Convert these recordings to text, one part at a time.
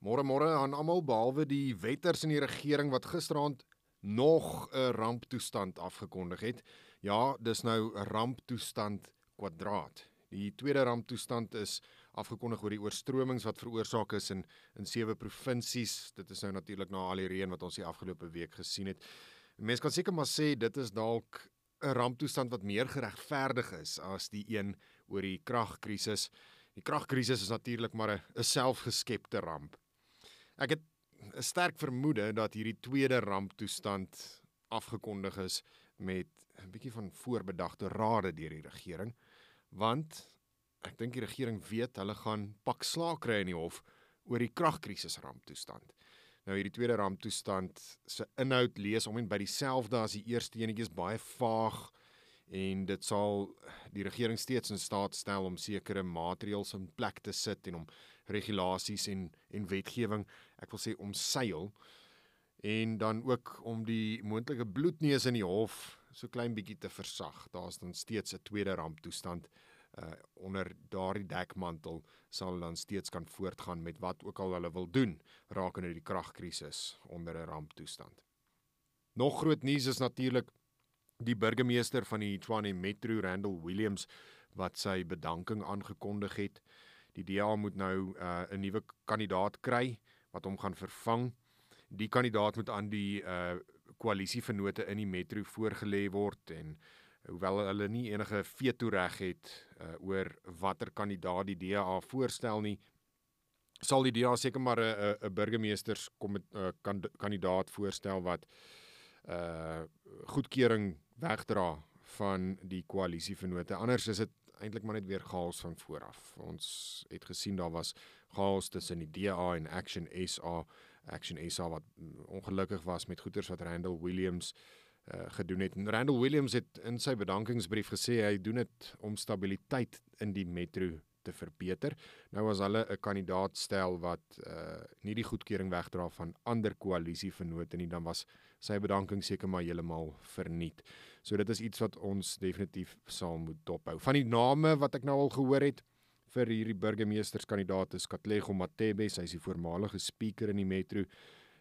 Môre môre aan almal behalwe die wetters in die regering wat gisteraand nog 'n ramptoestand afgekondig het. Ja, dis nou 'n ramptoestand kwadraat. Die tweede ramptoestand is afgekondig oor die oorstromings wat veroorsaak is in in sewe provinsies. Dit is nou natuurlik na al die reën wat ons die afgelope week gesien het. Mense kan seker maar sê dit is dalk 'n ramptoestand wat meer geregverdig is as die een oor die kragkrisis. Die kragkrisis is natuurlik maar 'n selfgeskepte ramp. Ek het 'n sterk vermoede dat hierdie tweede ramptoestand afgekondig is met 'n bietjie van voorbedagte rade deur die regering want ek dink die regering weet hulle gaan pak slaag kry in die hof oor die kragkrisis ramptoestand. Nou hierdie tweede ramptoestand se inhoud lees om en by dieselfde as die eerste enetjie is baie vaag en dit sal die regering steeds in staat stel om sekere maatreëls in plek te sit en om regulasies en en wetgewing, ek wil sê omseil en dan ook om die moontlike bloedneus in die hof so klein bietjie te versag. Daar's dan steeds 'n tweede ramptoestand uh onder daardie dekmantel sal dan steeds kan voortgaan met wat ook al hulle wil doen rakende die kragkrisis onder 'n ramptoestand. Nog groot nuus is natuurlik die burgemeester van die Tshwane Metro Randall Williams wat sy bedanking aangekondig het. Die DA moet nou uh, 'n uh, nuwe kandidaat kry wat hom gaan vervang. Die kandidaat moet aan die uh koalisievennote in die metro voorgelê word en hoewel hulle nie enige veto reg het uh, oor watter kandidaat die DA voorstel nie, sal die DA seker maar 'n 'n burgemeesters kom uh, kandidaat voorstel wat uh goedkeuring wegdra van die koalisievennote. Anders is dit eintlik maar net weer chaos van vooraf. Ons het gesien daar was chaos tussen die DA en Action SA, Action SA wat ongelukkig was met goeters wat Randall Williams uh, gedoen het. En Randall Williams het in sy bedankingsbrief gesê hy doen dit om stabiliteit in die metro te verbeter. Nou as hulle 'n kandidaat stel wat uh nie die goedkeuring wegdra van ander koalisievennote nie, dan was sy bedanking seker maar heeltemal verniet. So dit is iets wat ons definitief sal moet dophou. Van die name wat ek nou al gehoor het vir hierdie burgemeesterskandidaat is Katlego Matebe, sy is die voormalige speaker in die metro.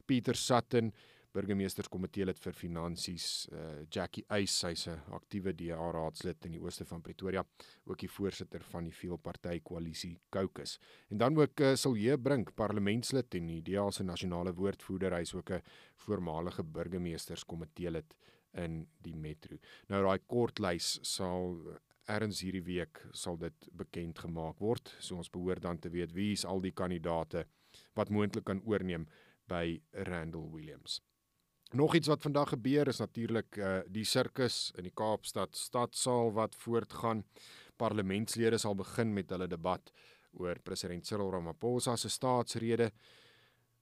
Pieter Sutton burgemeesterskomitee lid vir finansies uh, Jackie Eys sy's 'n aktiewe DA raadslid in die ooste van Pretoria ook die voorsitter van die veelparty koalisie Caucus. En dan ook uh, Silje Brink parlementslid en die DA se nasionale woordvoerder hy's ook 'n voormalige burgemeesterskomitee lid in die metro. Nou daai kort lys sal erns hierdie week sal dit bekend gemaak word. So ons behoort dan te weet wie is al die kandidate wat moontlik kan oorneem by Randall Williams Nog iets wat vandag gebeur is natuurlik uh, die sirkus in die Kaapstad stadsaal wat voortgaan. Parlementslede sal begin met hulle debat oor president Cyril Ramaphosa se staatsrede.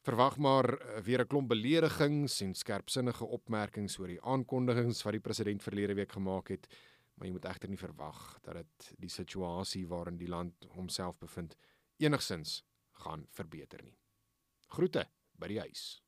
Verwag maar uh, weer 'n klomp beledigings en skerpsinnige opmerkings oor die aankondigings wat die president verlede week gemaak het, maar jy moet egter nie verwag dat dit die situasie waarin die land homself bevind enigsins gaan verbeter nie. Groete by die huis.